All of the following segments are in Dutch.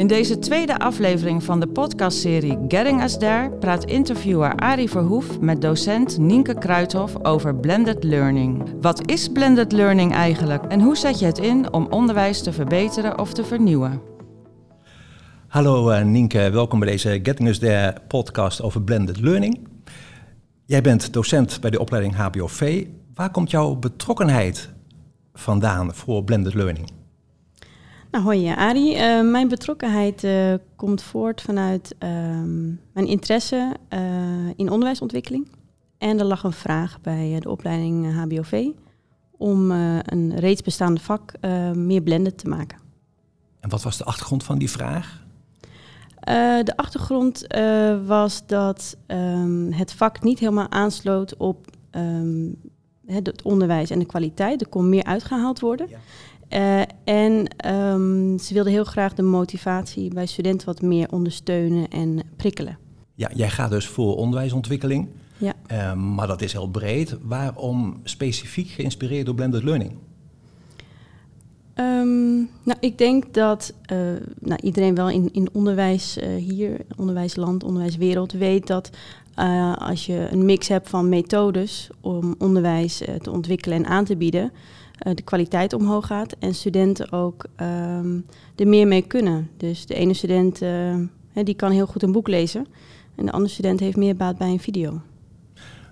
In deze tweede aflevering van de podcastserie Getting Us There praat interviewer Arie Verhoef met docent Nienke Kruithof over blended learning. Wat is blended learning eigenlijk en hoe zet je het in om onderwijs te verbeteren of te vernieuwen? Hallo uh, Nienke, welkom bij deze Getting Us There podcast over blended learning. Jij bent docent bij de opleiding HBOV. Waar komt jouw betrokkenheid vandaan voor blended learning? Nou, hoi Arie. Uh, mijn betrokkenheid uh, komt voort vanuit uh, mijn interesse in onderwijsontwikkeling. En er lag een vraag bij de opleiding HBOV om een reeds bestaande vak meer blended te maken. En wat was de achtergrond van die vraag? de achtergrond was dat um, het vak niet helemaal aansloot op um, het onderwijs en de kwaliteit. Er kon meer uitgehaald worden. Ja. Uh, en um, ze wilden heel graag de motivatie bij studenten wat meer ondersteunen en prikkelen. Ja, jij gaat dus voor onderwijsontwikkeling. Ja. Uh, maar dat is heel breed. Waarom specifiek geïnspireerd door blended learning? Um, nou, ik denk dat uh, nou, iedereen wel in, in onderwijs hier, onderwijsland, onderwijswereld, weet dat als je een mix hebt van methodes om onderwijs te ontwikkelen en aan te bieden, uh, de kwaliteit omhoog gaat en studenten ook um, er meer mee kunnen. Dus de ene student uh, die kan heel goed een boek lezen en de andere student heeft meer baat bij een video.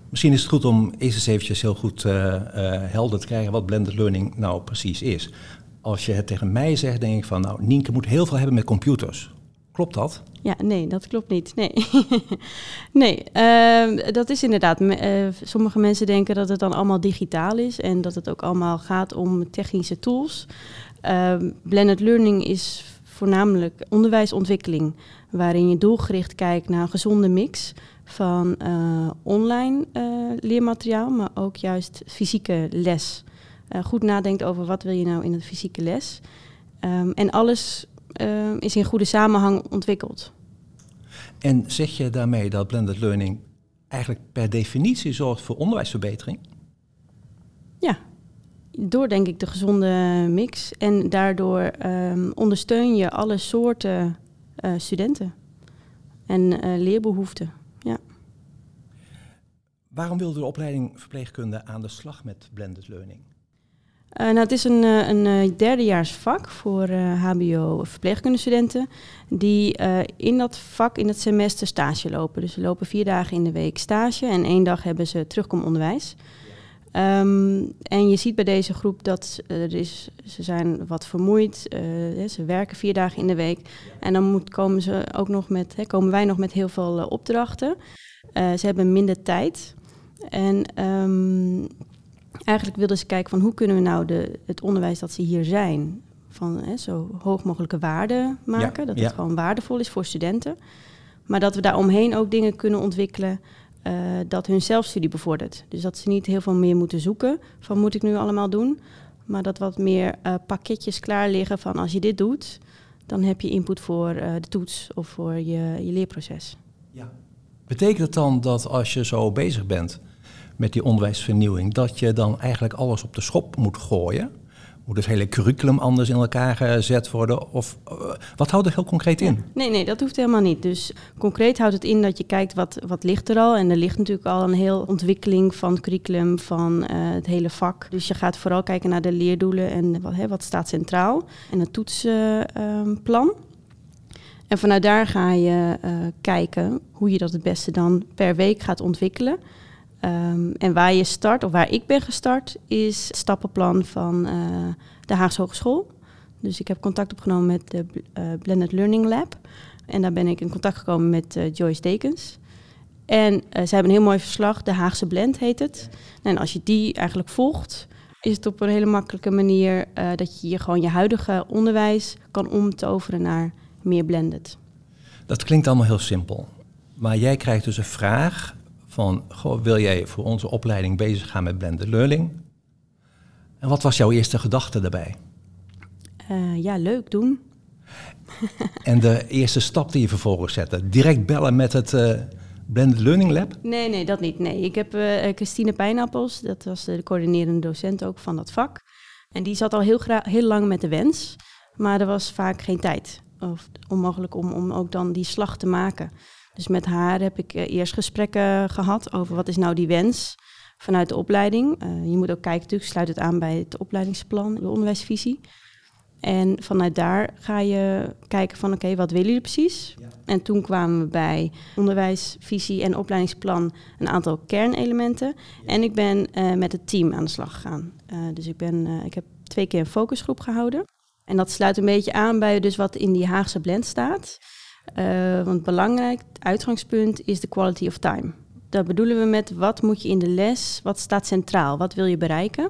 Misschien is het goed om eerst eens eventjes heel goed uh, helder te krijgen wat blended learning nou precies is. Als je het tegen mij zegt, denk ik van, nou, Nienke moet heel veel hebben met computers. Klopt dat? Ja, nee, dat klopt niet. Nee, nee uh, dat is inderdaad. Uh, sommige mensen denken dat het dan allemaal digitaal is en dat het ook allemaal gaat om technische tools. Uh, blended learning is voornamelijk onderwijsontwikkeling, waarin je doelgericht kijkt naar een gezonde mix van eh, online eh, leermateriaal, maar ook juist fysieke les. goed nadenkt over wat wil je nou in het fysieke les. Um, en alles uh, is in goede samenhang ontwikkeld. En zeg je daarmee dat blended learning eigenlijk per definitie zorgt voor onderwijsverbetering? Ja, door denk ik de gezonde mix. En daardoor um, ondersteun je alle soorten uh, studenten en uh, leerbehoeften. Ja. Waarom wilde de opleiding verpleegkunde aan de slag met blended learning? Uh, nou, het is een, uh, een uh, derdejaars vak voor HBO-verpleegkundestudenten die in dat vak in het semester stage lopen. Dus ze lopen vier dagen in de week stage en één dag hebben ze terugkomonderwijs. Um, en je ziet bij deze groep dat er is, ze zijn wat vermoeid. ze werken vier dagen in de week. En dan komen, ze ook nog met, hè, komen wij nog met heel veel opdrachten. ze hebben minder tijd. En um, eigenlijk wilden ze kijken van hoe kunnen we nou de, het onderwijs dat ze hier zijn, van hè, zo hoog mogelijke waarde maken. dat het gewoon waardevol is voor studenten. Maar dat we daaromheen ook dingen kunnen ontwikkelen uh, dat hun zelfstudie bevordert. Dus dat ze niet heel veel meer moeten zoeken van moet ik nu allemaal doen. Maar dat wat meer uh, pakketjes klaar liggen van als je dit doet, dan heb je input voor uh, de toets of voor je, je leerproces. Ja. Betekent het dan dat als je zo bezig bent met die onderwijsvernieuwing, dat je dan eigenlijk alles op de schop moet gooien? Moet het hele curriculum anders in elkaar gezet worden? Of uh, wat houdt het heel concreet in? Nee, nee, dat hoeft helemaal niet. Dus concreet houdt het in dat je kijkt wat, wat ligt er al. En er ligt natuurlijk al een heel ontwikkeling van het curriculum, van uh, het hele vak. Dus je gaat vooral kijken naar de leerdoelen en wat, hè, wat staat centraal. En het toetsplan. Uh, en vanuit daar ga je uh, kijken hoe je dat het beste dan per week gaat ontwikkelen. Um, en waar je start, of waar ik ben gestart, is het stappenplan van uh, de Haagse Hogeschool. Dus ik heb contact opgenomen met de uh, Blended Learning Lab. En daar ben ik in contact gekomen met uh, Joyce Dekens. En ze hebben een heel mooi verslag, de Haagse Blend heet het. En als je die eigenlijk volgt, is het op een hele makkelijke manier dat je gewoon je huidige onderwijs kan omtoveren naar meer blended. Dat klinkt allemaal heel simpel. Maar jij krijgt dus een vraag van, goh, wil jij voor onze opleiding bezig gaan met blended learning? En wat was jouw eerste gedachte daarbij? Uh, ja, leuk doen. en de eerste stap die je vervolgens zette, direct bellen met het uh, Blended Learning Lab? Nee, nee, dat niet. Nee. Ik heb uh, Christine Pijnappels, dat was de coördinerende docent ook van dat vak. En die zat al heel, heel lang met de wens, maar er was vaak geen tijd. of onmogelijk om, om ook dan die slag te maken. Dus met haar heb ik eh, eerst gesprekken gehad over wat is nou die wens vanuit de opleiding. Uh, je moet ook kijken, natuurlijk sluit het aan bij het opleidingsplan, de onderwijsvisie. En vanuit daar ga je kijken van oké, wat willen jullie precies? En toen kwamen we bij onderwijsvisie en opleidingsplan een aantal kernelementen. En ik ben uh, met het team aan de slag gegaan. Uh, dus ik, ben, uh, ik heb twee keer een focusgroep gehouden. En dat sluit een beetje aan bij dus wat in die Haagse blend staat. Want belangrijk, uitgangspunt is de quality of time. Daar bedoelen we met wat moet je in de les, wat staat centraal, wat wil je bereiken.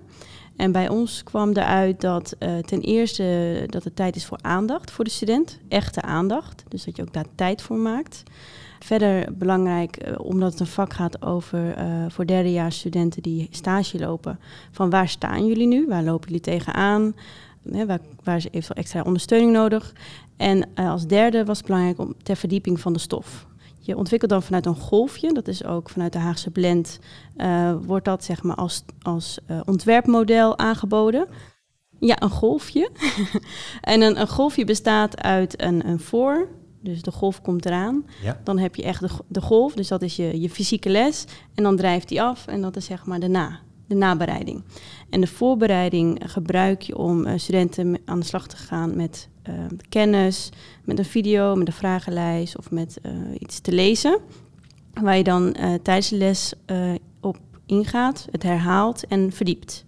En bij ons kwam eruit dat uh, ten eerste dat het tijd is voor aandacht voor de student. Echte aandacht. Dus dat je ook daar tijd voor maakt. Verder belangrijk, uh, omdat het een vak gaat over uh, voor derdejaarsstudenten die stage lopen. Van waar staan jullie nu? Waar lopen jullie tegenaan? Hè, waar, waar is eventueel extra ondersteuning nodig? En als derde was het belangrijk om ter verdieping van de stof. Je ontwikkelt dan vanuit een golfje, dat is ook vanuit de Haagse blend, uh, wordt dat zeg maar als, als uh, ontwerpmodel aangeboden. Ja, een golfje. en een, een, golfje bestaat uit een, een voor, dus de golf komt eraan. Ja. Dan heb je echt de, de golf, dus dat is je, je fysieke les. En dan drijft die af en dat is zeg maar de na, de nabereiding. En de voorbereiding gebruik je om uh, studenten aan de slag te gaan met uh, kennis, met een video, met een vragenlijst of met uh, iets te lezen. Waar je dan tijdens de les op ingaat, het herhaalt en verdiept.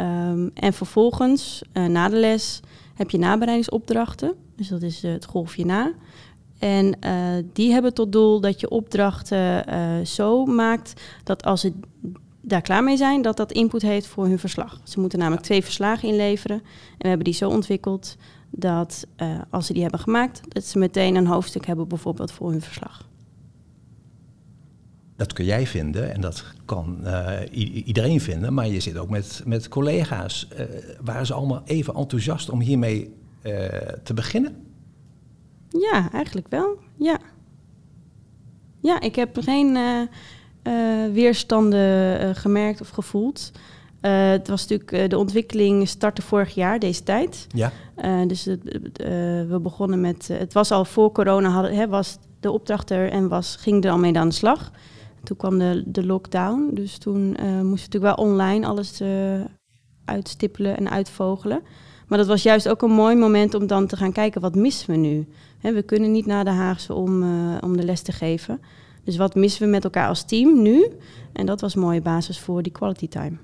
Um, en vervolgens, na de les, heb je nabereidingsopdrachten. Dus dat is het golfje na. En die hebben tot doel dat je opdrachten zo maakt dat als het daar klaar mee zijn, dat dat input heeft voor hun verslag. Ze moeten namelijk twee verslagen inleveren. En we hebben die zo ontwikkeld dat uh, als ze die hebben gemaakt, dat ze meteen een hoofdstuk hebben bijvoorbeeld voor hun verslag. Dat kun jij vinden en dat kan uh, iedereen vinden, maar je zit ook met, met collega's. Uh, waren ze allemaal even enthousiast om hiermee te beginnen? Ja, eigenlijk wel. Ja. Ja, ik heb geen weerstanden gemerkt of gevoeld. Uh, het was natuurlijk, uh, de ontwikkeling startte vorig jaar, deze tijd. Ja. Uh, dus het, we begonnen met, het was al voor corona, hadden, hè, was de opdracht er en was, ging er al mee aan de slag. Toen kwam de, de lockdown, dus toen moesten we natuurlijk wel online alles uitstippelen en uitvogelen. Maar dat was juist ook een mooi moment om dan te gaan kijken, wat missen we nu? Hè, we kunnen niet naar de Haagse om, om de les te geven. Dus wat missen we met elkaar als team nu? En dat was een mooie basis voor die quality time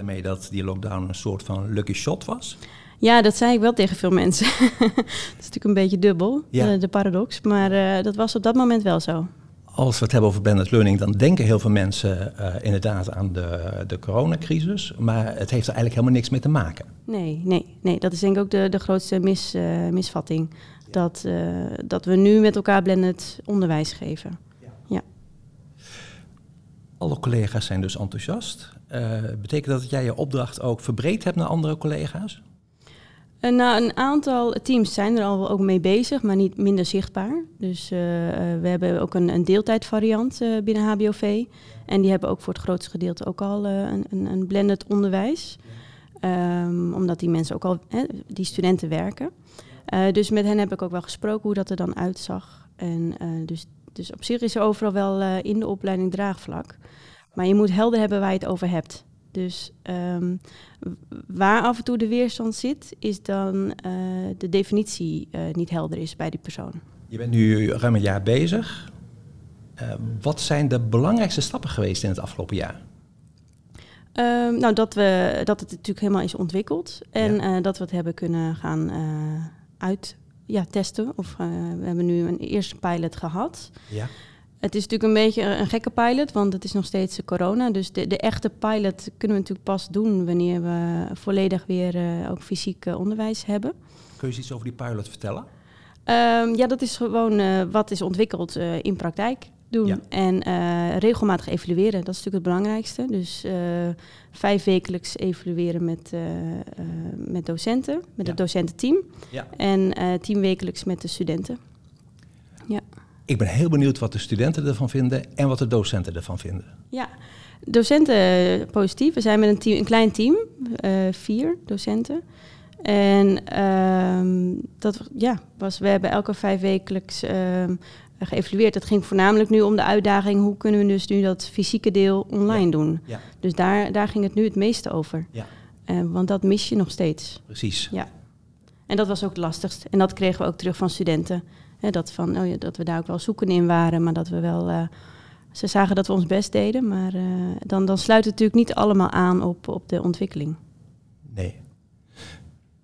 ermee dat die lockdown een soort van lucky shot was? Ja, dat zei ik wel tegen veel mensen. dat is natuurlijk een beetje dubbel, ja. de, paradox. Maar uh, dat was op dat moment wel zo. Als we het hebben over blended learning, dan denken heel veel mensen uh, inderdaad aan de, de coronacrisis. Maar het heeft er eigenlijk helemaal niks mee te maken. Nee, nee, nee. dat is denk ik ook de, de grootste mis, uh, misvatting. Dat, dat we nu met elkaar blended onderwijs geven. Alle collega's zijn dus enthousiast. Uh, betekent dat dat jij je opdracht ook verbreed hebt naar andere collega's? Uh, nou, een aantal teams zijn er al ook mee bezig, maar niet minder zichtbaar. Dus uh, we hebben ook een, een deeltijdvariant binnen HBOV. En die hebben ook voor het grootste gedeelte ook al een, een, blended onderwijs. Um, omdat die mensen ook al, die studenten werken. dus met hen heb ik ook wel gesproken hoe dat er dan uitzag. En dus, dus op zich is er overal wel in de opleiding draagvlak. Maar je moet helder hebben waar je het over hebt. Dus um, waar af en toe de weerstand zit, is dan uh, de definitie uh, niet helder is bij die persoon. Je bent nu ruim een jaar bezig. Wat zijn de belangrijkste stappen geweest in het afgelopen jaar? Um, nou, dat, we, dat het natuurlijk helemaal is ontwikkeld en ja. dat we het hebben kunnen gaan uit ja, testen. Of we hebben nu een eerste pilot gehad. Ja. Het is natuurlijk een beetje een gekke pilot, want het is nog steeds corona. Dus de, de echte pilot kunnen we natuurlijk pas doen wanneer we volledig weer uh, ook fysiek uh, onderwijs hebben. Kun je iets over die pilot vertellen? Um, ja, dat is gewoon uh, wat is ontwikkeld in praktijk doen. Ja. En regelmatig evalueren, dat is natuurlijk het belangrijkste. Dus vijf wekelijks evalueren met, met docenten, met ja. het docententeam. Ja. En tien wekelijks met de studenten. Ja. Ik ben heel benieuwd wat de studenten ervan vinden en wat de docenten ervan vinden. Ja, docenten positief. We zijn met een, team, een klein team, vier docenten. En ehm, dat ja, was, we hebben elke vijf wekelijks ehm, geëvalueerd. Het ging voornamelijk nu om de uitdaging... hoe kunnen we dus nu dat fysieke deel online doen. Ja. Dus daar, daar ging het nu het meeste over. Ja. Eh, want dat mis je nog steeds. Precies. Ja. En dat was ook het lastigst. En dat kregen we ook terug van studenten. Hè, dat, van, oh ja, dat we daar ook wel zoeken in waren, maar dat we wel... eh, ze zagen dat we ons best deden, maar eh, dan, dan sluit het natuurlijk niet allemaal aan op, op de ontwikkeling. Nee.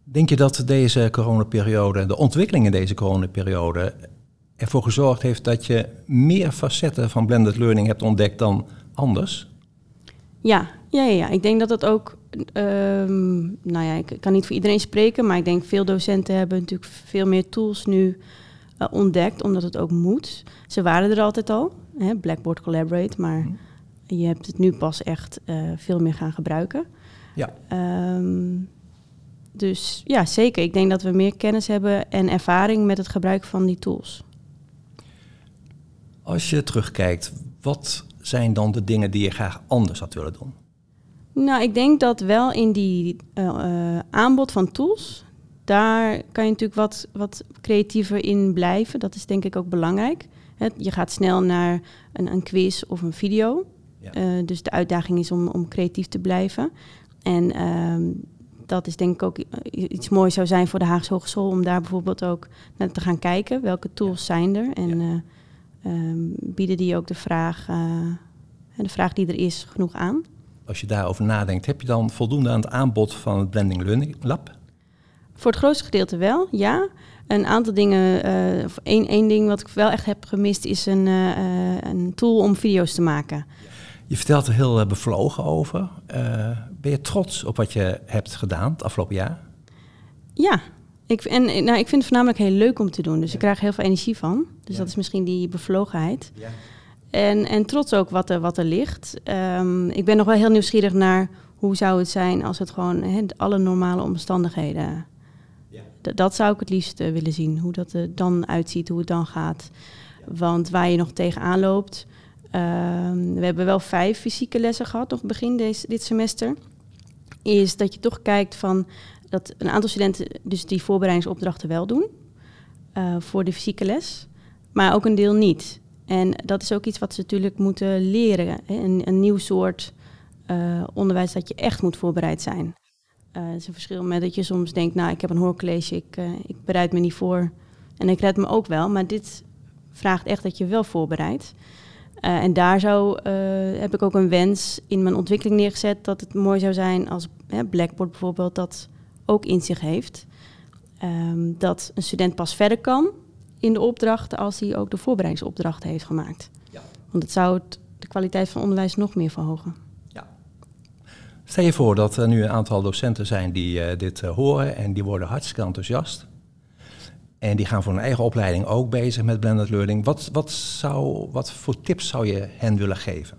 Denk je dat deze coronaperiode, de ontwikkeling in deze coronaperiode, ervoor gezorgd heeft dat je meer facetten van blended learning hebt ontdekt dan anders? Ja, ja, ja, ja. ik denk dat dat ook... ehm, nou ja, ik kan niet voor iedereen spreken, maar ik denk veel docenten hebben natuurlijk veel meer tools nu eh, ontdekt, omdat het ook moet. Ze waren er altijd al, hè, Blackboard Collaborate, maar je hebt het nu pas echt eh, veel meer gaan gebruiken. Ja. Ehm, dus ja, zeker. Ik denk dat we meer kennis hebben en ervaring met het gebruik van die tools. Als je terugkijkt, wat zijn dan de dingen die je graag anders had willen doen? Nou, ik denk dat wel in die eh, eh, aanbod van tools, daar kan je natuurlijk wat, wat creatiever in blijven. Dat is denk ik ook belangrijk. Je gaat snel naar een, een quiz of een video. Ja. Eh, dus de uitdaging is om, om creatief te blijven. En ehm, dat is denk ik ook iets moois zou zijn voor de Haagse Hogeschool... om daar bijvoorbeeld ook naar te gaan kijken. Welke tools zijn er? En Ja. Eh, ehm, bieden die ook de vraag, eh, de vraag die er is genoeg aan? Als je daarover nadenkt, heb je dan voldoende aan het aanbod van het Blending Learning Lab? Voor het grootste gedeelte wel, ja. Een aantal dingen, eh, of één, één ding wat ik wel echt heb gemist, is een, eh, een tool om video's te maken. Je vertelt er heel bevlogen over. Ben je trots op wat je hebt gedaan het afgelopen jaar? Ja, ik, en nou, ik vind het voornamelijk heel leuk om te doen, dus ik krijg heel veel energie van. Dus Ja. dat is misschien die bevlogenheid. Ja. En, en trots ook wat er, wat er ligt. Ehm, ik ben nog wel heel nieuwsgierig naar hoe zou het zijn als het gewoon alle normale omstandigheden. Dat zou ik het liefst eh, willen zien. Hoe dat er dan uitziet, hoe het dan gaat. Want waar je nog tegenaan loopt. ehm, we hebben wel vijf fysieke lessen gehad, nog begin deze, dit semester. Is dat je toch kijkt van dat een aantal studenten dus die voorbereidingsopdrachten wel doen. eh, voor de fysieke les. Maar ook een deel niet. En dat is ook iets wat ze natuurlijk moeten leren. Hè? Een, nieuw soort eh, onderwijs dat je echt moet voorbereid zijn. Eh, het is een verschil met dat je soms denkt, nou, ik heb een hoorcollege, ik, ik bereid me niet voor. En ik red me ook wel, maar dit vraagt echt dat je wel voorbereidt. En daar zou, heb ik ook een wens in mijn ontwikkeling neergezet dat het mooi zou zijn als hè, Blackboard bijvoorbeeld dat ook in zich heeft. Ehm, dat een student pas verder kan in de opdrachten als hij ook de voorbereidingsopdrachten heeft gemaakt. Ja. Want het zou het, de kwaliteit van onderwijs nog meer verhogen. Stel je voor dat er nu een aantal docenten zijn die eh, dit eh, horen en die worden hartstikke enthousiast. En die gaan voor hun eigen opleiding ook bezig met blended learning. Wat, wat, zou, wat voor tips zou je hen willen geven?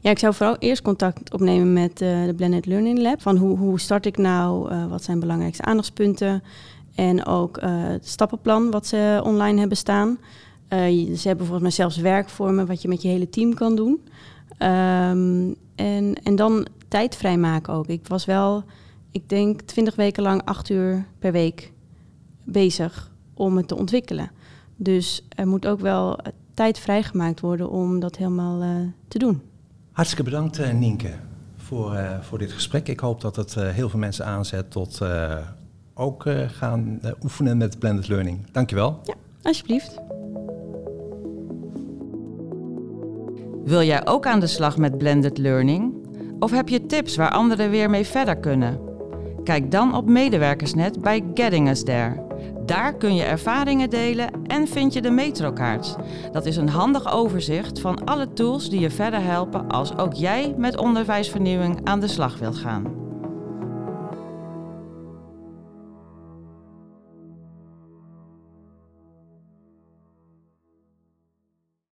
Ja, ik zou vooral eerst contact opnemen met eh, de Blended Learning Lab. Van hoe, hoe start ik nou? eh, wat zijn belangrijkste aandachtspunten? En ook eh, het stappenplan wat ze online hebben staan. Ze hebben volgens mij zelfs werkvormen wat je met je hele team kan doen. Ehm, en, en dan tijd vrijmaken ook. Ik was wel, ik denk, twintig weken lang acht uur per week bezig om het te ontwikkelen. Dus er moet ook wel tijd vrijgemaakt worden om dat helemaal te doen. Hartstikke bedankt eh, Nienke voor, eh, voor dit gesprek. Ik hoop dat het eh, heel veel mensen aanzet tot eh, ook eh, gaan oefenen met blended learning. Dankjewel. Ja, alsjeblieft. Wil jij ook aan de slag met blended learning? Of heb je tips waar anderen weer mee verder kunnen? Kijk dan op Medewerkersnet bij Getting Us There. Daar kun je ervaringen delen en vind je de metrokaart. Dat is een handig overzicht van alle tools die je verder helpen als ook jij met onderwijsvernieuwing aan de slag wilt gaan.